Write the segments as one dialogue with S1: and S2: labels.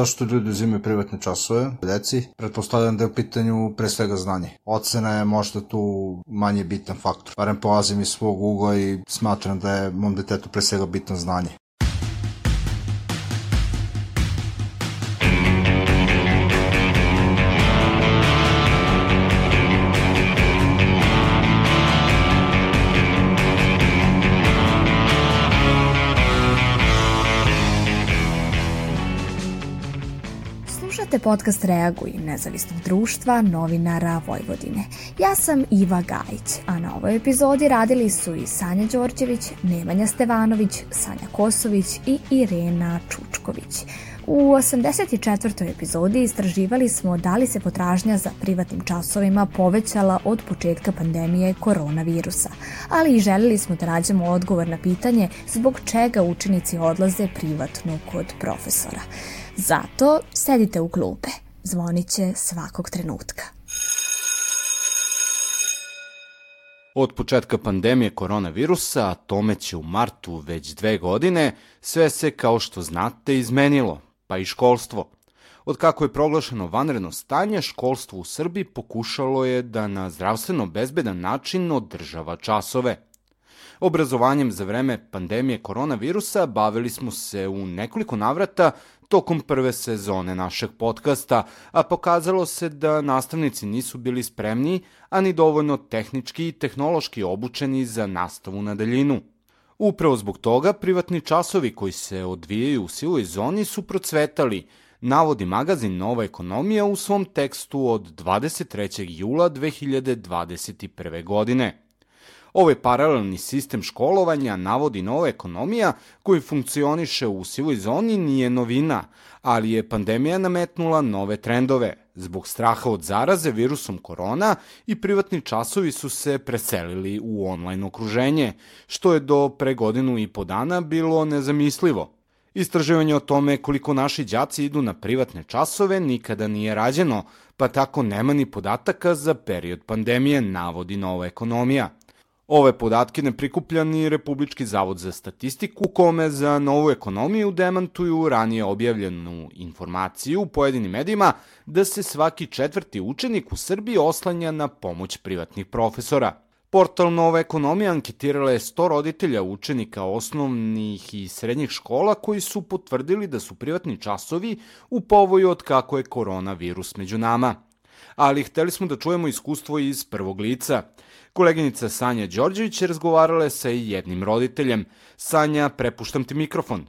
S1: Zašto ljudi uzimaju privatne časove? Deci, pretpostavljam da je u pitanju pre svega znanje. Ocena je možda tu manje bitan faktor. Barem polazim iz svog ugla i smatram da je mom detetu pre svega bitno znanje.
S2: Slušate podcast Reaguj nezavisnog društva novinara Vojvodine. Ja sam Iva Gajić, a na ovoj epizodi radili su i Sanja Đorđević, Nemanja Stevanović, Sanja Kosović i Irena Čučković. U 84. epizodi istraživali smo da li se potražnja za privatnim časovima povećala od početka pandemije koronavirusa, ali i želili smo da nađemo odgovor na pitanje zbog čega učenici odlaze privatno kod profesora. Zato sedite u klupe. Zvoniće svakog trenutka.
S3: Od početka pandemije koronavirusa, a tome će u martu već dve godine, sve se, kao što znate, izmenilo, pa i školstvo. Od kako je proglašeno vanredno stanje, školstvo u Srbiji pokušalo je da na zdravstveno bezbedan način održava časove – Obrazovanjem za vreme pandemije koronavirusa bavili smo se u nekoliko navrata tokom prve sezone našeg podcasta, a pokazalo se da nastavnici nisu bili spremni, ani dovoljno tehnički i tehnološki obučeni za nastavu na daljinu. Upravo zbog toga privatni časovi koji se odvijaju u sivoj zoni su procvetali, navodi magazin Nova ekonomija u svom tekstu od 23. jula 2021. godine. Ovaj paralelni sistem školovanja, navodi nova ekonomija, koji funkcioniše u sivoj zoni, nije novina, ali je pandemija nametnula nove trendove. Zbog straha od zaraze virusom korona i privatni časovi su se preselili u online okruženje, što je do pre godinu i po dana bilo nezamislivo. Istraživanje o tome koliko naši đaci idu na privatne časove nikada nije rađeno, pa tako nema ni podataka za period pandemije, navodi nova ekonomija. Ove podatke ne prikuplja ni Republički zavod za statistiku, kome za novu ekonomiju demantuju ranije objavljenu informaciju u pojedinim medijima da se svaki četvrti učenik u Srbiji oslanja na pomoć privatnih profesora. Portal Nova ekonomija anketirala je 100 roditelja učenika osnovnih i srednjih škola koji su potvrdili da su privatni časovi u povoju od kako je koronavirus među nama. Ali hteli smo da čujemo iskustvo iz prvog lica – Koleginica Sanja Đorđević razgovarala je sa jednim roditeljem. Sanja, prepuštam ti mikrofon.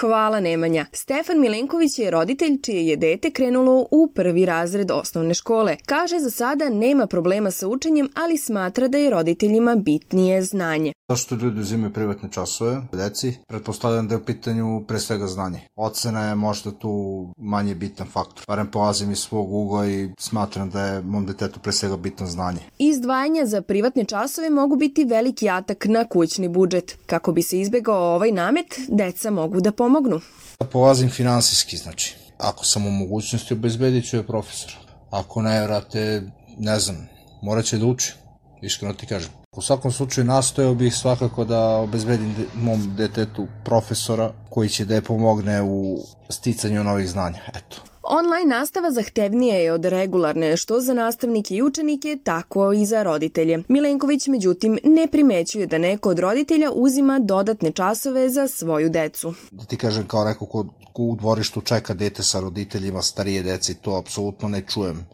S4: Hvala Nemanja. Stefan Milenković je roditelj čije je dete krenulo u prvi razred osnovne škole. Kaže za sada nema problema sa učenjem, ali smatra da je roditeljima bitnije znanje.
S1: Zašto ljudi uzimaju privatne časove deci? Pretpostavljam da je u pitanju pre svega znanje. Ocena je možda tu manje bitan faktor. Barem polazim iz svog ugla i smatram da je mom detetu pre svega bitno znanje.
S4: Izdvajanja za privatne časove mogu biti veliki atak na kućni budžet. Kako bi se izbegao ovaj namet, deca mogu da pomognu.
S1: Da polazim finansijski, znači. Ako sam u mogućnosti, obezbedit ću je profesora. Ako ne, vrate, ne znam, morat će da uči. Iskreno ti kažem. U svakom slučaju nastojao bih svakako da obezbedim mom detetu profesora koji će da je pomogne u sticanju novih znanja. Eto.
S4: Online nastava zahtevnija je od regularne, što za nastavnike i učenike, tako i za roditelje. Milenković, međutim, ne primećuje da neko od roditelja uzima dodatne časove za svoju decu.
S1: Da ti kažem, kao neko ko, ko u dvorištu čeka dete sa roditeljima starije deci, to apsolutno ne čujem.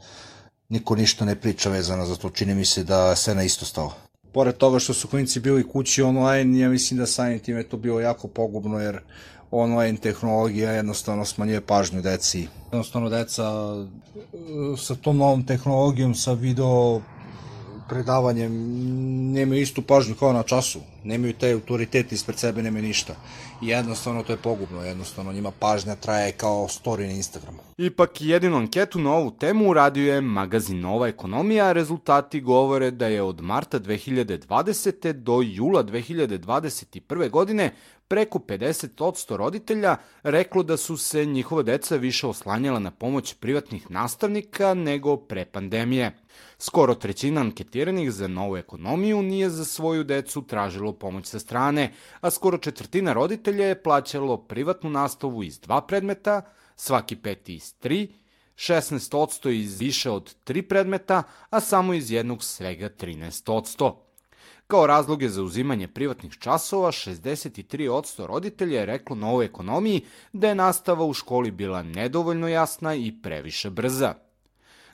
S1: Niko ništa ne priča vezano za to, čini mi se da se na isto stalo pored toga što su klinci bili kući online, ja mislim da samim tim je to bilo jako pogubno, jer online tehnologija jednostavno smanjuje pažnju deci. Jednostavno deca e, sa tom novom tehnologijom, sa video predavanjem nemaju istu pažnju kao na času, nemaju taj autoritet ispred sebe, nemaju ništa. I jednostavno to je pogubno, jednostavno njima pažnja traje kao story na Instagramu.
S3: Ipak jedinu anketu na ovu temu uradio je magazin Nova ekonomija, a rezultati govore da je od marta 2020. do jula 2021. godine preko 50% roditelja reklo da su se njihova deca više oslanjala na pomoć privatnih nastavnika nego pre pandemije. Skoro trećina anketiranih za novu ekonomiju nije za svoju decu tražilo pomoć sa strane, a skoro četvrtina roditelja je plaćalo privatnu nastavu iz dva predmeta, svaki peti iz tri, 16% iz više od tri predmeta, a samo iz jednog svega 13%. Kao razloge za uzimanje privatnih časova, 63% roditelja je reklo na ovoj ekonomiji da je nastava u školi bila nedovoljno jasna i previše brza.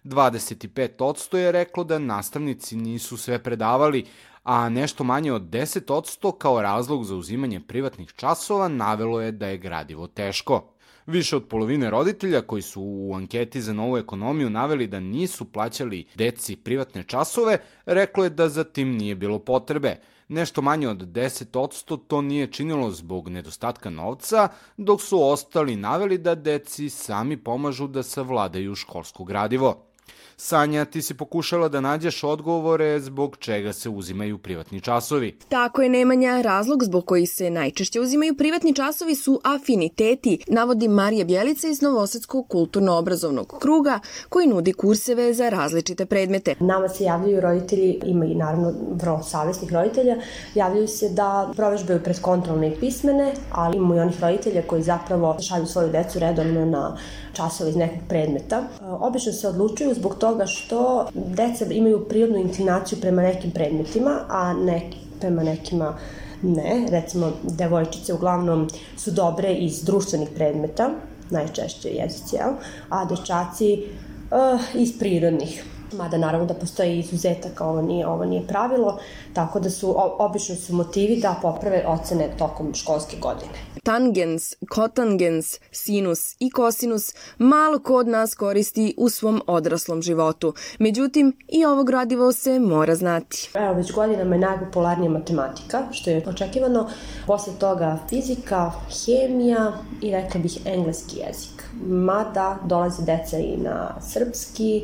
S3: 25% je reklo da nastavnici nisu sve predavali, a nešto manje od 10% kao razlog za uzimanje privatnih časova navelo je da je gradivo teško. Više od polovine roditelja koji su u anketi za novu ekonomiju naveli da nisu plaćali deci privatne časove, reklo je da za tim nije bilo potrebe. Nešto manje od 10% to nije činilo zbog nedostatka novca, dok su ostali naveli da deci sami pomažu da savladaju školsko gradivo. Sanja, ti si pokušala da nađeš odgovore zbog čega se uzimaju privatni časovi.
S4: Tako je, Nemanja. Razlog zbog koji se najčešće uzimaju privatni časovi su afiniteti, navodi Marija Bjelica iz Novosadskog kulturno-obrazovnog kruga, koji nudi kurseve za različite predmete.
S5: Nama se javljaju roditelji, ima i naravno vrlo savjesnih roditelja, javljaju se da provežbaju predkontrolne i pismene, ali imamo i onih roditelja koji zapravo šalju svoju decu redovno na časove iz nekog predmeta. Obično se odlučuju zbog toga što deca imaju prirodnu inclinaciju prema nekim predmetima, a neki, prema nekima ne. Recimo, devojčice uglavnom su dobre iz društvenih predmeta, najčešće jezici, jel? a dečaci uh, iz prirodnih mada naravno da postoji izuzetak, ovo nije, ovo nije pravilo, tako da su, obično su motivi da poprave ocene tokom školske godine
S4: tangens, kotangens, sinus i kosinus malo ko od nas koristi u svom odraslom životu. Međutim, i ovo gradivo se mora znati.
S5: Evo, već godinama je najpopularnija matematika, što je očekivano. Posle toga fizika, hemija i rekla bih engleski jezik. Mada dolaze deca i na srpski,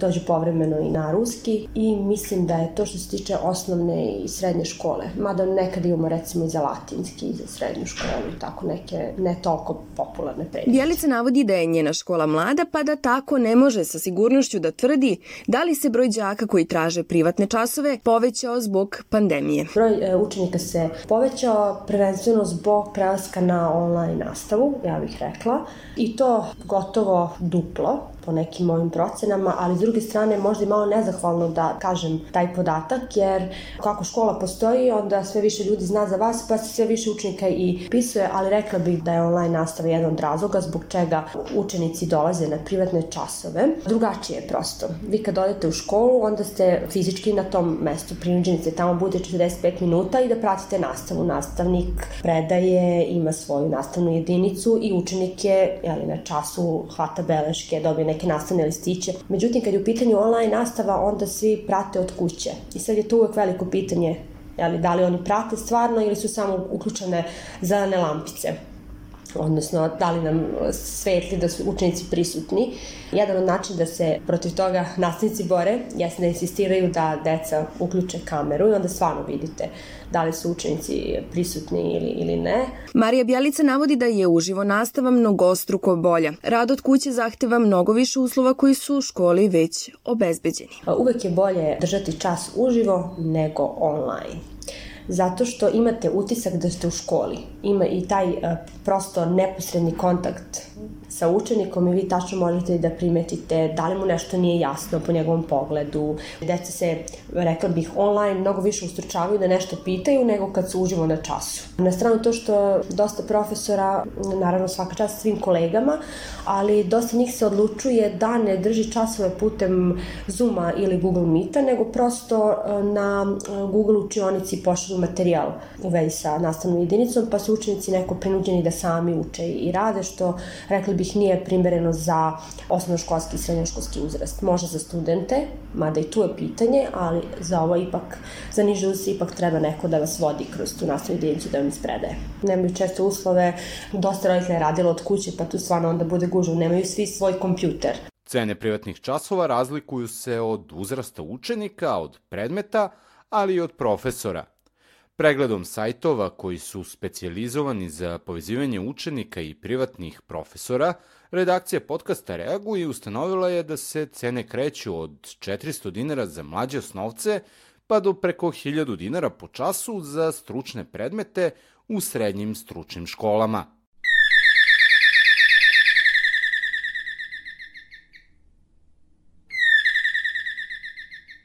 S5: dođu povremeno i na ruski i mislim da je to što se tiče osnovne i srednje škole. Mada nekad imamo recimo i za latinski i za srednju školu i tako neke ne toliko popularne predmete.
S4: Bjelica navodi da je njena škola mlada pa da tako ne može sa sigurnošću da tvrdi da li se broj đaka koji traže privatne časove povećao zbog pandemije.
S5: Broj e, učenika se povećao prvenstveno zbog prelaska na online nastavu, ja bih rekla, i to gotovo duplo po nekim mojim procenama, ali s druge strane možda i malo nezahvalno da kažem taj podatak, jer kako škola postoji, onda sve više ljudi zna za vas, pa se sve više učenika i pisuje, ali rekla bih da je online nastava jedan od razloga zbog čega učenici dolaze na privatne časove. Drugačije je prosto. Vi kad odete u školu, onda ste fizički na tom mestu prinuđeni se tamo bude 45 minuta i da pratite nastavu. Nastavnik predaje, ima svoju nastavnu jedinicu i učenik je jeli, na času hvata beleške, dobije neke nastavne listiće. Međutim, kad je u pitanju online nastava, onda svi prate od kuće. I sad je to uvek veliko pitanje jeli, da li oni prate stvarno ili su samo uključene zelene lampice odnosno da li nam svetli da su učenici prisutni. Jedan od načina da se protiv toga nastavnici bore jeste da insistiraju da deca uključe kameru i onda stvarno vidite da li su učenici prisutni ili, ili ne.
S4: Marija Bjelica navodi da je uživo nastava mnogostruko bolja. Rad od kuće zahteva mnogo više uslova koji su u školi već obezbeđeni.
S5: Uvek je bolje držati čas uživo nego online zato što imate utisak da ste u školi. Ima i taj uh, prosto neposredni kontakt sa učenikom i vi tačno možete da primetite da li mu nešto nije jasno po njegovom pogledu. Deca se, rekla bih, online mnogo više ustručavaju da nešto pitaju nego kad su uživo na času. Na stranu to što dosta profesora, naravno svaka čast svim kolegama, ali dosta njih se odlučuje da ne drži časove putem Zuma ili Google Meeta, nego prosto e, na e, Google učionici pošalju materijal u vezi sa nastavnom jedinicom, pa su učenici neko prinuđeni da sami uče i rade, što rekli bih nije primereno za osnovnoškolski i srednjoškolski uzrast. Može za studente, mada i tu je pitanje, ali za ovo ipak, za niže se ipak treba neko da vas vodi kroz tu nastavnu jedinicu da vam ispredaje. Nemaju često uslove, dosta roditelja je radilo od kuće, pa tu stvarno onda bude gužva, nemaju svi svoj kompjuter.
S3: Cene privatnih časova razlikuju se od uzrasta učenika, od predmeta, ali i od profesora – Pregledom sajtova koji su specijalizovani za povezivanje učenika i privatnih profesora, redakcija podcasta reaguje i ustanovila je da se cene kreću od 400 dinara za mlađe osnovce pa do preko 1000 dinara po času za stručne predmete u srednjim stručnim školama.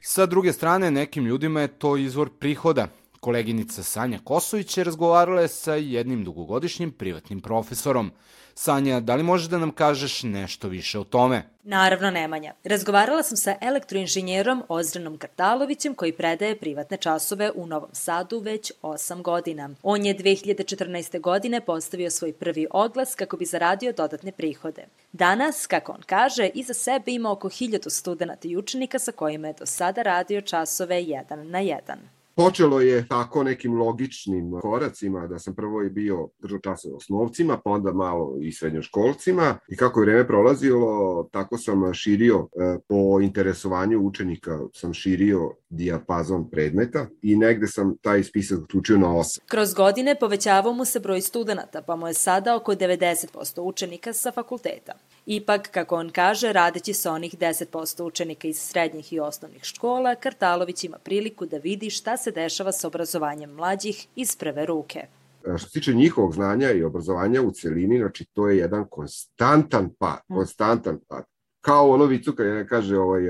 S3: Sa druge strane, nekim ljudima je to izvor prihoda, Koleginica Sanja Kosović je razgovarala sa jednim dugogodišnjim privatnim profesorom. Sanja, da li možeš da nam kažeš nešto više o tome?
S6: Naravno, Nemanja. Razgovarala sam sa elektroinženjerom Ozrenom Kartalovićem koji predaje privatne časove u Novom Sadu već 8 godina. On je 2014. godine postavio svoj prvi oglas kako bi zaradio dodatne prihode. Danas, kako on kaže, iza sebe ima oko 1000 studenta i učenika sa kojima je do sada radio časove jedan na jedan.
S7: Počelo je tako nekim logičnim koracima, da sam prvo i bio držao časove osnovcima, pa onda malo i srednjoškolcima. I kako je vreme prolazilo, tako sam širio e, po interesovanju učenika, sam širio dijapazon predmeta i negde sam taj spisak uključio na 8.
S6: Kroz godine povećavao mu se broj studenta, pa mu je sada oko 90% učenika sa fakulteta. Ipak, kako on kaže, radeći sa onih 10% učenika iz srednjih i osnovnih škola, Kartalović ima priliku da vidi šta se dešava sa obrazovanjem mlađih iz prve ruke.
S7: E, što se tiče njihovog znanja i obrazovanja u celini, znači to je jedan konstantan pad, konstantan pad. Kao ono vicu kada kaže ovaj,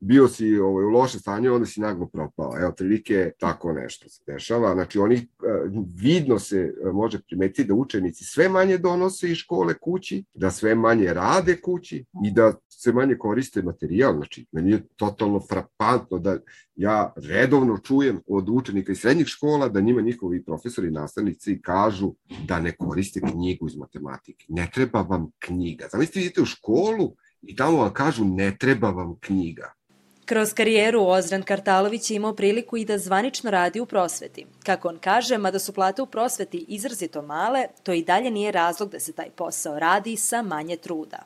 S7: bio si ovaj, u loše stanje, onda si naglo propao. Evo, prilike tako nešto se dešava. Znači, oni e, vidno se e, može primetiti da učenici sve manje donose iz škole kući, da sve manje rade kući i da sve manje koriste materijal. Znači, meni je totalno frapantno da ja redovno čujem od učenika iz srednjih škola da njima njihovi profesori i nastavnici kažu da ne koriste knjigu iz matematike. Ne treba vam knjiga. Zamislite, idete u školu i tamo vam kažu ne treba vam knjiga.
S6: Kroz karijeru Ozran Kartalović je imao priliku i da zvanično radi u prosveti. Kako on kaže, mada su plate u prosveti izrazito male, to i dalje nije razlog da se taj posao radi sa manje truda.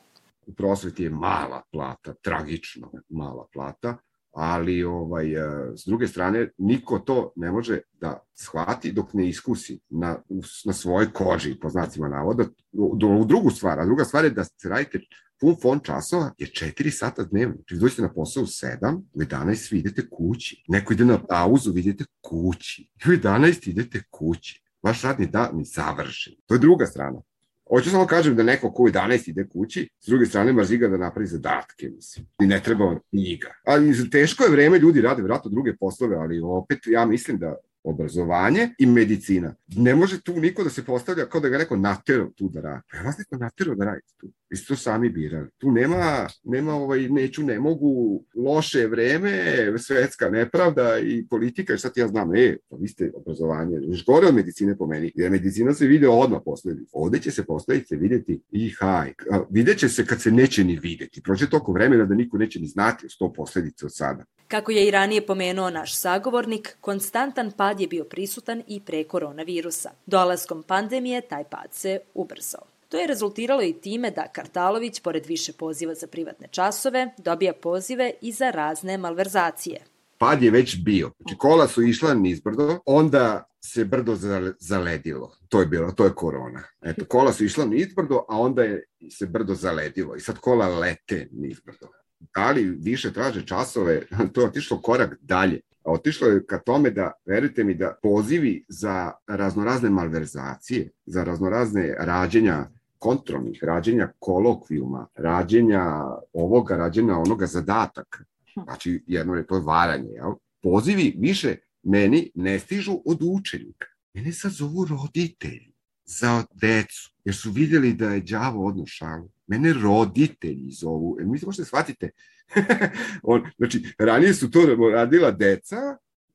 S7: U prosveti je mala plata, tragično mala plata, ali ovaj, e, s druge strane niko to ne može da shvati dok ne iskusi na, na svojoj koži, po znacima navoda, u drugu stvar. A druga stvar je da radite pun fon časova je 4 sata dnevno. Znači, dođete na posao u 7, u 11 vi idete kući. Neko ide na pauzu, vi idete kući. I u 11 idete kući. Vaš radni dan je završen. To je druga strana. Hoću samo kažem da neko ko u 11 ide kući, s druge strane mrzi ga da napravi zadatke, mislim. I ne treba knjiga. Ali teško je vreme, ljudi rade vratno druge poslove, ali opet ja mislim da obrazovanje i medicina. Ne može tu niko da se postavlja kao da ga neko naterao tu da radi. Pa vas neko naterao da radite tu. Vi ste to sami birali. Tu nema, nema ovaj, neću, ne mogu, loše vreme, svetska nepravda i politika, šta ti ja znam, e, pa vi ste obrazovanje, još gore od medicine po meni, jer medicina se vide odmah posledice. Ovde će se posledice videti i haj. Vidjet će se kad se neće ni videti. Prođe toliko vremena da niko neće ni znati sto posledice od sada.
S6: Kako je i ranije pomenuo naš sagovornik, konstantan pad je bio prisutan i pre koronavirusa. Dolaskom pandemije taj pad se ubrzao. To je rezultiralo i time da Kartalović, pored više poziva za privatne časove, dobija pozive i za razne malverzacije.
S7: Pad je već bio. Znači, kola su išla nizbrdo, onda se brdo zaledilo. To je bilo, to je korona. Eto, kola su išla nizbrdo, a onda je se brdo zaledilo. I sad kola lete nizbrdo da li više traže časove, to je otišlo korak dalje. Otišlo je ka tome da, verujte mi, da pozivi za raznorazne malverzacije, za raznorazne rađenja kontrolnih, rađenja kolokvijuma, rađenja ovoga, rađenja onoga zadataka. Znači, jedno je to varanje, jel? Pozivi više meni ne stižu od učenika. Mene sad zovu roditelji za decu, jer su vidjeli da je đavo odno šalu. Mene roditelji zovu. E, mi možete shvatite. On, znači, ranije su to radila deca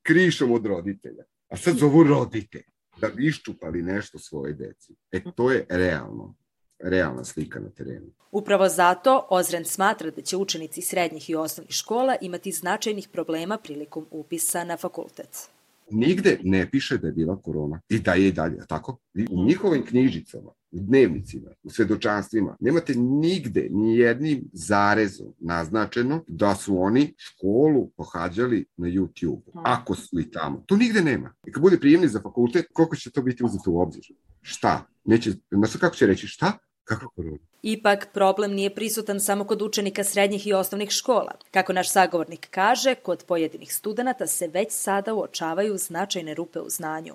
S7: krišom od roditelja. A sad zovu roditelj da bi iščupali nešto svoje deci. E, to je realno realna slika na terenu.
S6: Upravo zato Ozren smatra da će učenici srednjih i osnovnih škola imati značajnih problema prilikom upisa na fakultet
S7: nigde ne piše da je bila korona i da je i dalje, tako? U njihovim knjižicama, u dnevnicima, u svedočanstvima, nemate nigde ni jednim zarezom naznačeno da su oni školu pohađali na YouTube, ako su i tamo. To nigde nema. I kad bude prijemni za fakultet, koliko će to biti uzeto u obzir? Šta? Neće, znaš kako će reći, šta? Kako korona?
S6: Ipak, problem nije prisutan samo kod učenika srednjih i osnovnih škola. Kako naš sagovornik kaže, kod pojedinih studenta se već sada uočavaju značajne rupe u znanju.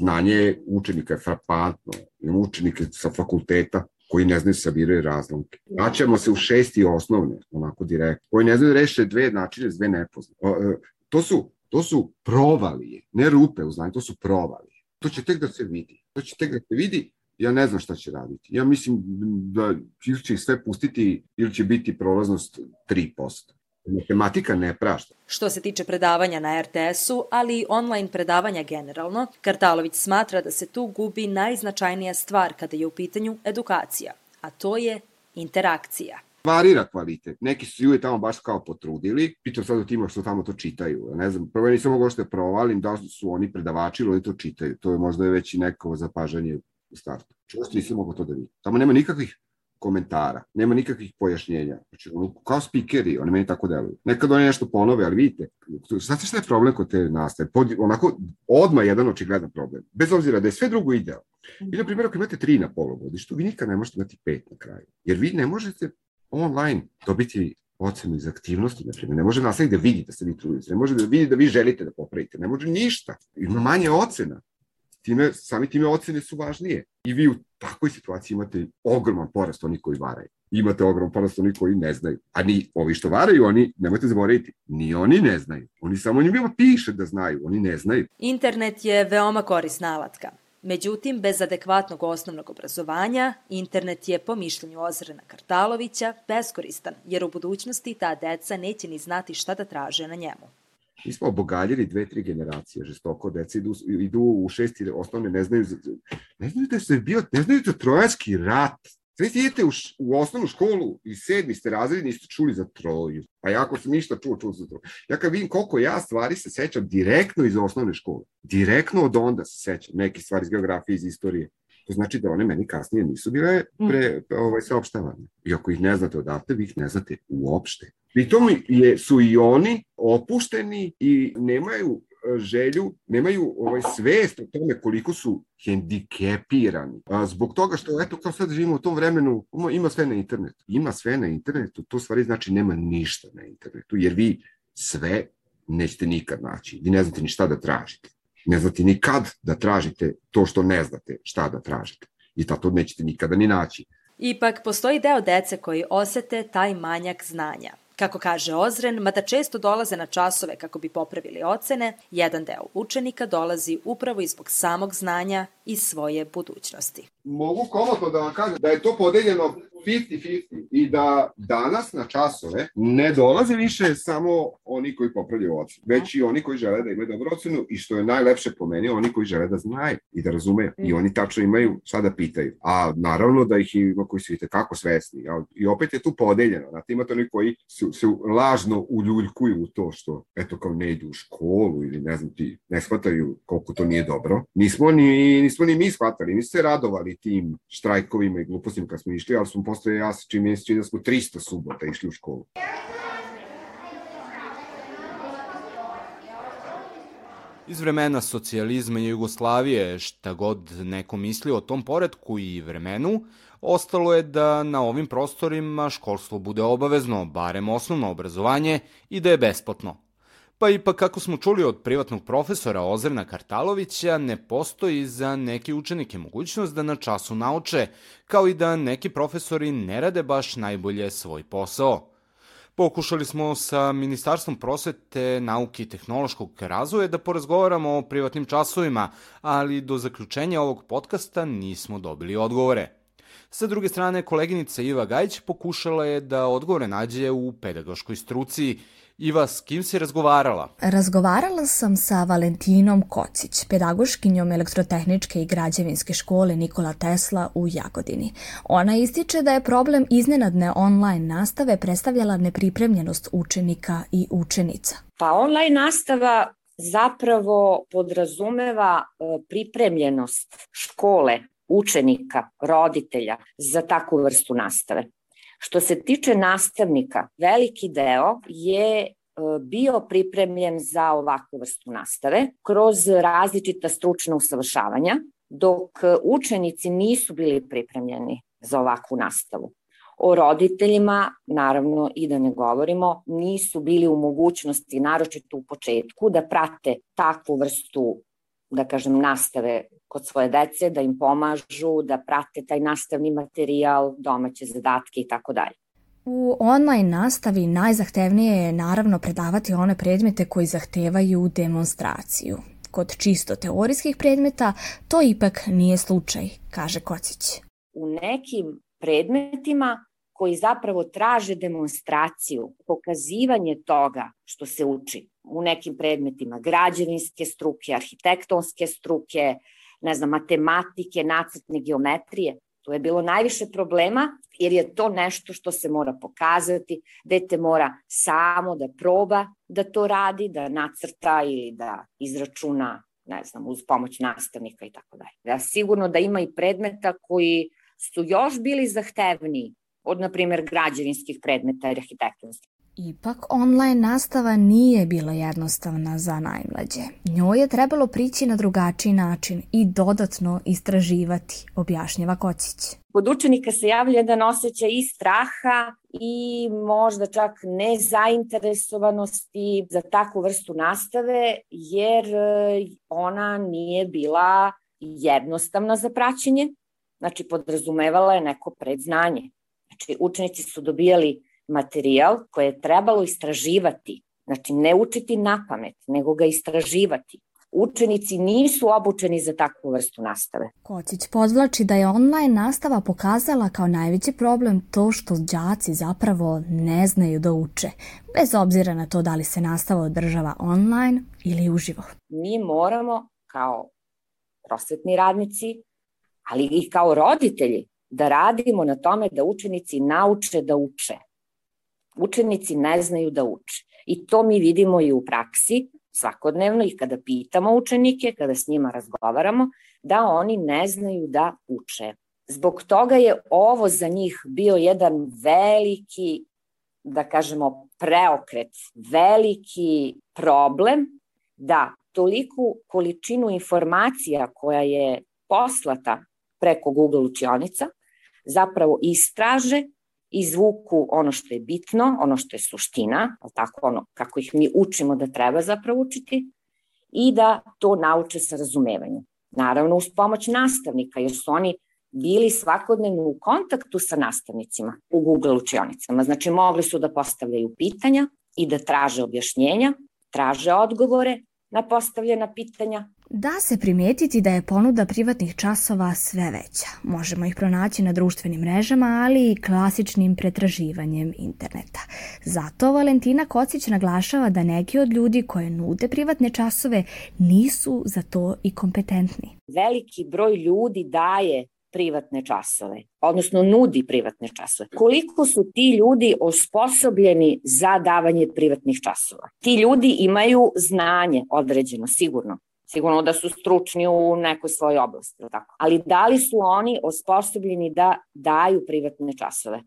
S7: Znanje učenika je frapantno. Učenike sa fakulteta koji ne znaju sabiraju razlomke. Vraćamo se u šesti osnovne, onako direktno, koji ne znaju da reše dve načine, dve nepoznate. E, to su, to su provalije, ne rupe u znanju, to su provalije. To će tek da se vidi. To će tek da se vidi ja ne znam šta će raditi. Ja mislim da ili će ih sve pustiti ili će biti prolaznost 3%. Matematika ne prašta.
S6: Što se tiče predavanja na RTS-u, ali i online predavanja generalno, Kartalović smatra da se tu gubi najznačajnija stvar kada je u pitanju edukacija, a to je interakcija.
S7: Varira kvalitet. Neki su ljudi tamo baš kao potrudili. Pitam sad o tima što tamo to čitaju. Ne znam, prvo nisam mogao što je provalim da su oni predavači ili oni to čitaju. To je možda već i neko zapažanje u startu. Često nisam mogao to da vidim. Tamo nema nikakvih komentara, nema nikakvih pojašnjenja. Znači, ono, kao spikeri, oni meni tako deluju. Nekad oni nešto ponove, ali vidite, znate šta je problem kod te nastave? Pod, onako, odma jedan očigledan problem. Bez obzira da je sve drugo idealno. I, na primjer, ako imate tri na polugodištu, vi nikad ne možete imati pet na kraju. Jer vi ne možete online dobiti ocenu iz aktivnosti, na primjer. Ne može nastavnik da vidi da se vi trudite, ne može da vidi da vi želite da popravite, ne može ništa. Ima manje ocena time, sami time ocene su važnije. I vi u takvoj situaciji imate ogroman porast onih koji varaju. Imate ogroman porast onih koji ne znaju. A ni ovi što varaju, oni, nemojte zaboraviti, ni oni ne znaju. Oni samo njima piše da znaju, oni ne znaju.
S6: Internet je veoma korisna alatka. Međutim, bez adekvatnog osnovnog obrazovanja, internet je, po mišljenju Ozrena Kartalovića, beskoristan, jer u budućnosti ta deca neće ni znati šta da traže na njemu.
S7: Mi smo obogaljili dve, tri generacije žestoko, deca idu, idu u šesti osnovne, ne znaju, ne znaju da se bio, ne znaju za trojanski rat. Sve idete u, u osnovnu školu i sedmi ste razredi, niste čuli za troju. Pa ja ako sam ništa čuo, čuo za troju. Ja kad vidim koliko ja stvari se sećam direktno iz osnovne škole, direktno od onda se sećam, neke stvari iz geografije, iz istorije. To znači da one meni kasnije nisu bile pre, ovaj, saopštavane. I ako ih ne znate odavde, vi ih ne znate uopšte. Pritom je, su i oni opušteni i nemaju e, želju, nemaju ovaj svest o tome koliko su hendikepirani. A, zbog toga što, eto, kao sad živimo u tom vremenu, ima sve na internetu. Ima sve na internetu, to stvari znači nema ništa na internetu, jer vi sve nećete nikad naći. Vi ne znate ni šta da tražite. Ne znate ni kad da tražite to što ne znate šta da tražite. I tato nećete nikada ni naći.
S6: Ipak, postoji deo dece koji osete taj manjak znanja. Kako kaže Ozren, mada često dolaze na časove kako bi popravili ocene, jedan deo učenika dolazi upravo izbog samog znanja i svoje budućnosti.
S7: Mogu komotno da vam kažem da je to podeljeno 50-50 i da danas na časove ne dolaze više samo oni koji popravljaju ocenu, već i oni koji žele da imaju dobru ocenu i što je najlepše po meni, oni koji žele da znaju i da razumeju. I oni tačno imaju šta da pitaju. A naravno da ih ima koji su i kako svesni. I opet je tu podeljeno. Znate, imate oni koji su, se lažno uljuljkuju u to što, eto, kao ne idu u školu ili ne znam ti, ne shvataju koliko to nije dobro. Nismo ni, nismo ni mi shvatali, nismo se radovali tim štrajkovima i glupostima kad smo išli, ali smo posle ja se čini, čini da smo 300 subota išli u školu.
S3: Iz vremena socijalizma i Jugoslavije, šta god neko misli o tom poredku i vremenu, ostalo je da na ovim prostorima školstvo bude obavezno, barem osnovno obrazovanje, i da je besplatno. Pa ipak, kako smo čuli od privatnog profesora Ozrena Kartalovića, ne postoji za neke učenike mogućnost da na času nauče, kao i da neki profesori ne rade baš najbolje svoj posao. Pokušali smo sa Ministarstvom prosvete, nauke i tehnološkog razvoja da porazgovaramo o privatnim časovima, ali do zaključenja ovog podcasta nismo dobili odgovore. Sa druge strane, koleginica Iva Gajić pokušala je da odgovore nađe u pedagoškoj struci Iva, s kim si razgovarala?
S2: Razgovarala sam sa Valentinom Kocić, pedagoškinjom elektrotehničke i građevinske škole Nikola Tesla u Jagodini. Ona ističe da je problem iznenadne online nastave predstavljala nepripremljenost učenika i učenica.
S8: Pa online nastava zapravo podrazumeva e, pripremljenost škole, učenika, roditelja za takvu vrstu nastave. Što se tiče nastavnika, veliki deo je e, bio pripremljen za ovakvu vrstu nastave kroz različita stručna usavršavanja, dok učenici nisu bili pripremljeni za ovakvu nastavu. O roditeljima, naravno i da ne govorimo, nisu bili u mogućnosti, naročito u početku, da prate takvu vrstu, da kažem, nastave kod svoje dece, da im pomažu, da prate taj nastavni materijal, domaće zadatke i tako dalje.
S2: U online nastavi najzahtevnije je naravno predavati one predmete koji zahtevaju demonstraciju. Kod čisto teorijskih predmeta to ipak nije slučaj, kaže Kocić.
S8: U nekim predmetima koji zapravo traže demonstraciju, pokazivanje toga što se uči u nekim predmetima građevinske struke, arhitektonske struke, ne znam, matematike, nacrtne geometrije. Tu je bilo najviše problema jer je to nešto što se mora pokazati, dete mora samo da proba da to radi, da nacrta ili da izračuna, ne znam, uz pomoć nastavnika i tako dalje. Ja sigurno da ima i predmeta koji su još bili zahtevniji od, na primjer, građevinskih predmeta i arhitektonskih.
S2: Ipak online nastava nije bila jednostavna za najmlađe. Njoj je trebalo prići na drugačiji način i dodatno istraživati, objašnjava Kocić.
S8: Kod učenika se javlja jedan osjećaj i straha i možda čak nezainteresovanosti za takvu vrstu nastave, jer e, ona nije bila jednostavna za praćenje, znači podrazumevala je neko predznanje. Znači učenici su dobijali materijal koje je trebalo istraživati, znači ne učiti na pamet, nego ga istraživati. Učenici nisu obučeni za takvu vrstu nastave.
S2: Kocić podvlači da je online nastava pokazala kao najveći problem to što đaci zapravo ne znaju da uče, bez obzira na to da li se nastava održava online ili uživo.
S8: Mi moramo kao prosvetni radnici, ali i kao roditelji, da radimo na tome da učenici nauče da uče učenici ne znaju da uče. I to mi vidimo i u praksi svakodnevno i kada pitamo učenike, kada s njima razgovaramo, da oni ne znaju da uče. Zbog toga je ovo za njih bio jedan veliki, da kažemo, preokret, veliki problem da toliku količinu informacija koja je poslata preko Google učionica zapravo istraže izvuku ono što je bitno, ono što je suština, tako ono kako ih mi učimo da treba zapravo učiti i da to nauče sa razumevanjem. Naravno uz pomoć nastavnika, jer su oni bili svakodnevno u kontaktu sa nastavnicima u Google učionicama. Znači mogli su da postavljaju pitanja i da traže objašnjenja, traže odgovore na postavljena pitanja
S2: Da se primetiti da je ponuda privatnih časova sve veća. Možemo ih pronaći na društvenim mrežama, ali i klasičnim pretraživanjem interneta. Zato Valentina Kocić naglašava da neki od ljudi koje nude privatne časove nisu za to i kompetentni.
S8: Veliki broj ljudi daje privatne časove, odnosno nudi privatne časove. Koliko su ti ljudi osposobljeni za davanje privatnih časova? Ti ljudi imaju znanje određeno, sigurno, sigurno da su stručni u nekoj svojoj oblasti, tako. ali da li su oni osposobljeni da daju privatne časove?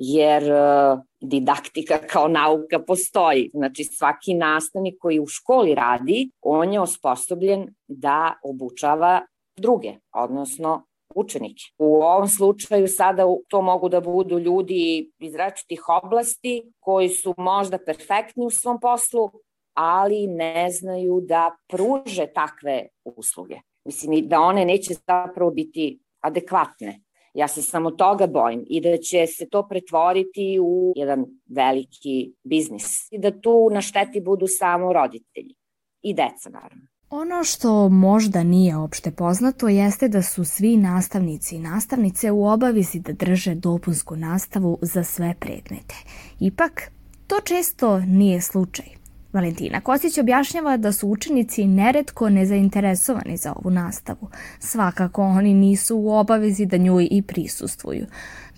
S8: Jer uh, didaktika kao nauka postoji. Znači svaki nastavnik koji u školi radi, on je osposobljen da obučava druge, odnosno učenike. U ovom slučaju sada to mogu da budu ljudi iz različitih oblasti koji su možda perfektni u svom poslu, ali ne znaju da pruže takve usluge. Mislim, da one neće zapravo biti adekvatne. Ja se samo toga bojim i da će se to pretvoriti u jedan veliki biznis i da tu na šteti budu samo roditelji i deca naravno.
S2: Ono što možda nije opšte poznato jeste da su svi nastavnici i nastavnice u obavezi da drže dopunsku nastavu za sve predmete. Ipak, to često nije slučaj. Valentina Kosić objašnjava da su učenici neretko nezainteresovani za ovu nastavu. Svakako oni nisu u obavezi da njoj i prisustvuju.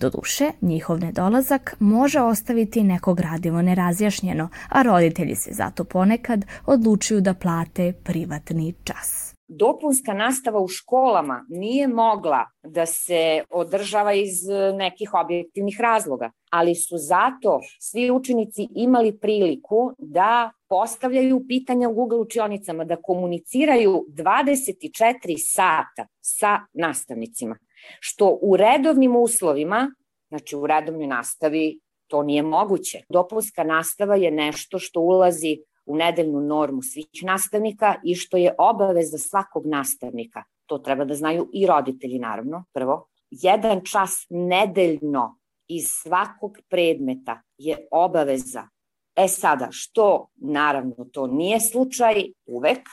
S2: Doduše, njihov nedolazak može ostaviti neko gradivo nerazjašnjeno, a roditelji se zato ponekad odlučuju da plate privatni čas.
S8: Dopunska nastava u školama nije mogla da se održava iz e, nekih objektivnih razloga, ali su zato svi učenici imali priliku da postavljaju pitanja u Google učionicama, da komuniciraju 24 sata sa nastavnicima, što u redovnim uslovima, znači u redovnoj nastavi, to nije moguće. Dopunska nastava je nešto što ulazi u nedeljnu normu svih nastavnika i što je obaveza svakog nastavnika. to treba da znaju i roditelji naravno, prvo, jedan čas nedeljno iz svakog predmeta je obaveza. E sada, što naravno to nije slučaj uvek,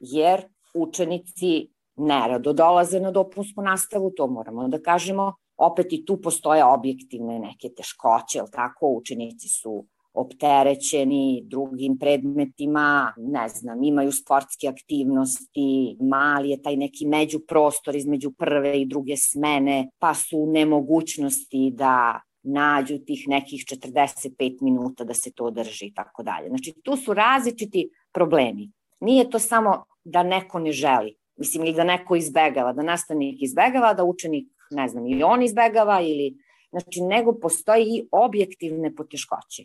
S8: jer učenici nerado dolaze na dopunsku nastavu, to moramo da kažemo, opet i tu postoje objektivne neke teškoće, ali tako, učenici su opterećeni drugim predmetima, ne znam, imaju sportske aktivnosti, mali je taj neki međuprostor između prve i druge smene, pa su u nemogućnosti da nađu tih nekih 45 minuta da se to drži i tako dalje. Znači, tu su različiti problemi. Nije to samo da neko ne želi, mislim, ili da neko izbegava, da nastavnik izbegava, da učenik, ne znam, ili on izbegava, ili, znači, nego postoji i objektivne poteškoće.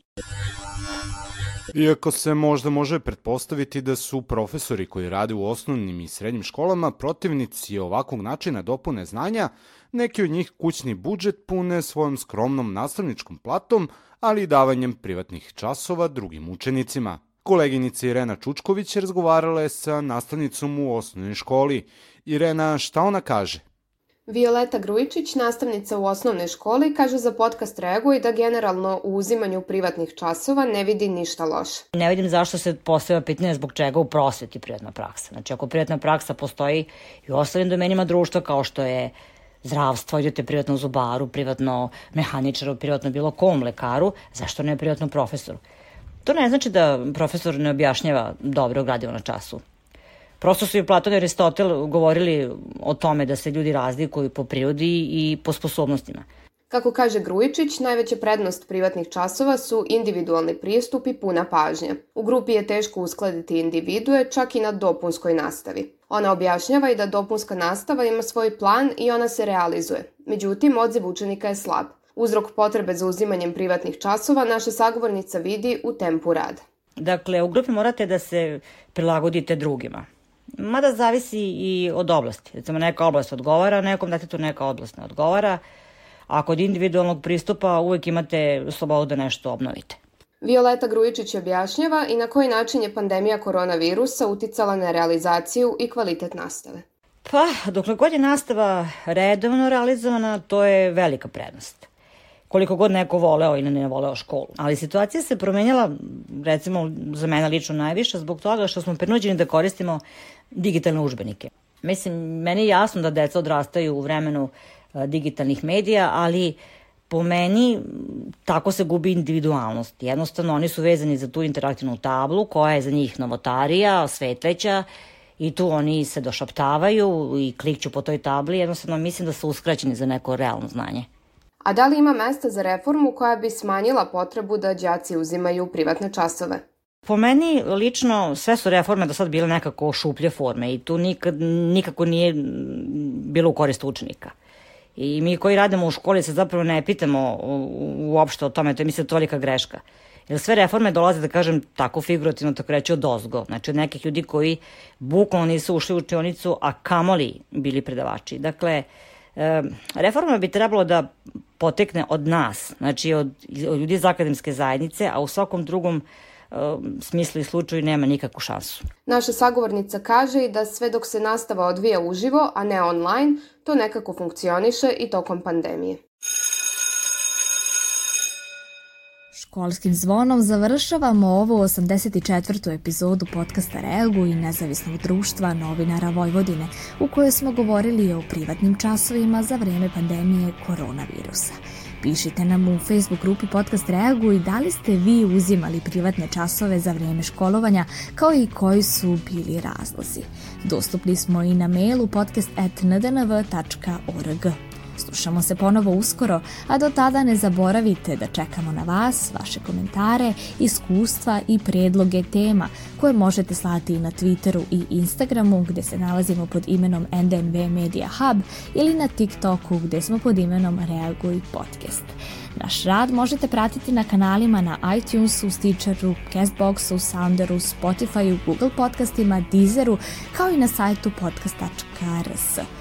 S3: Iako se možda može pretpostaviti da su profesori koji rade u osnovnim i srednjim školama protivnici ovakvog načina dopune znanja, neki od njih kućni budžet pune svojom skromnom nastavničkom platom, ali i davanjem privatnih časova drugim učenicima. Koleginica Irena Čučković razgovarala je sa nastavnicom u osnovnoj školi. Irena, šta ona kaže?
S9: Violeta Grujičić, nastavnica u osnovnoj školi, kaže za podcast Reaguj da generalno u uzimanju privatnih časova ne vidi ništa loše.
S10: Ne vidim zašto se postavlja pitanje zbog čega u prosveti privatna praksa. Znači, ako privatna praksa postoji i u ostalim domenima društva kao što je zdravstvo, idete privatno zubaru, privatno mehaničaru, privatno bilo kom lekaru, zašto ne privatno profesoru? To ne znači da profesor ne objašnjava dobro gradivo na času. Prosto su i Platon i Aristotel govorili o tome da se ljudi razlikuju po prirodi i po sposobnostima.
S9: Kako kaže Grujičić, najveća prednost privatnih časova su individualni pristup i puna pažnja. U grupi je teško uskladiti individue čak i na dopunskoj nastavi. Ona objašnjava i da dopunska nastava ima svoj plan i ona se realizuje. Međutim, odziv učenika je slab. Uzrok potrebe za uzimanjem privatnih časova naša sagovornica vidi u tempu rada.
S10: Dakle, u grupi morate da se prilagodite drugima. Mada zavisi i od oblasti. Recimo, neka oblast odgovara, nekom detetu neka oblast ne odgovara, a kod individualnog pristupa uvek imate slobodu da nešto obnovite.
S9: Violeta Grujičić objašnjava i na koji način je pandemija koronavirusa uticala na realizaciju i kvalitet nastave.
S10: Pa, dokle god je nastava redovno realizovana, to je velika prednost koliko god neko voleo ili ne voleo školu. Ali situacija se promenjala, recimo za mene lično najviše, zbog toga što smo prinuđeni da koristimo digitalne užbenike. Mislim, meni je jasno da deca odrastaju u vremenu digitalnih medija, ali po meni tako se gubi individualnost. Jednostavno oni su vezani za tu interaktivnu tablu koja je za njih novotarija, svetveća i tu oni se došaptavaju i klikću po toj tabli. Jednostavno mislim da su uskraćeni za neko realno znanje.
S9: A da li ima mesta za reformu koja bi smanjila potrebu da đaci uzimaju privatne časove?
S10: Po meni lično sve su reforme do sad bile nekako šuplje forme i tu nikad, nikako nije bilo u korist učenika. I mi koji radimo u školi se zapravo ne pitamo uopšte o tome, to je mislim tolika greška. Jer sve reforme dolaze, da kažem, tako figurativno, tako reći, od ozgo. Znači, od nekih ljudi koji bukvalno nisu ušli u učionicu, a kamoli bili predavači. Dakle, e, reforma bi trebalo da potekne od nas, znači od, od ljudi iz akademske zajednice, a u svakom drugom smislu i slučaju nema nikakvu šansu.
S9: Naša sagovornica kaže i da sve dok se nastava odvija uživo, a ne online, to nekako funkcioniše i tokom pandemije.
S2: Školskim zvonom završavamo ovu 84. epizodu podcasta Reagu i nezavisnog društva novinara Vojvodine, u kojoj smo govorili o privatnim časovima za vreme pandemije koronavirusa. Pišite nam u Facebook grupi Podcast Reagu i da li ste vi uzimali privatne časove za vreme školovanja, kao i koji su bili razlozi. Dostupni smo i na mailu podcast.ndnv.org. Slušamo se ponovo uskoro, a do tada ne zaboravite da čekamo na vas, vaše komentare, iskustva i predloge tema koje možete slati na Twitteru i Instagramu gde se nalazimo pod imenom NDNV Media Hub ili na TikToku gde smo pod imenom Reaguj Podcast. Naš rad možete pratiti na kanalima na iTunesu, Stitcheru, Castboxu, Sounderu, Spotifyu, Google podcastima, Deezeru, kao i na sajtu podcast.rs.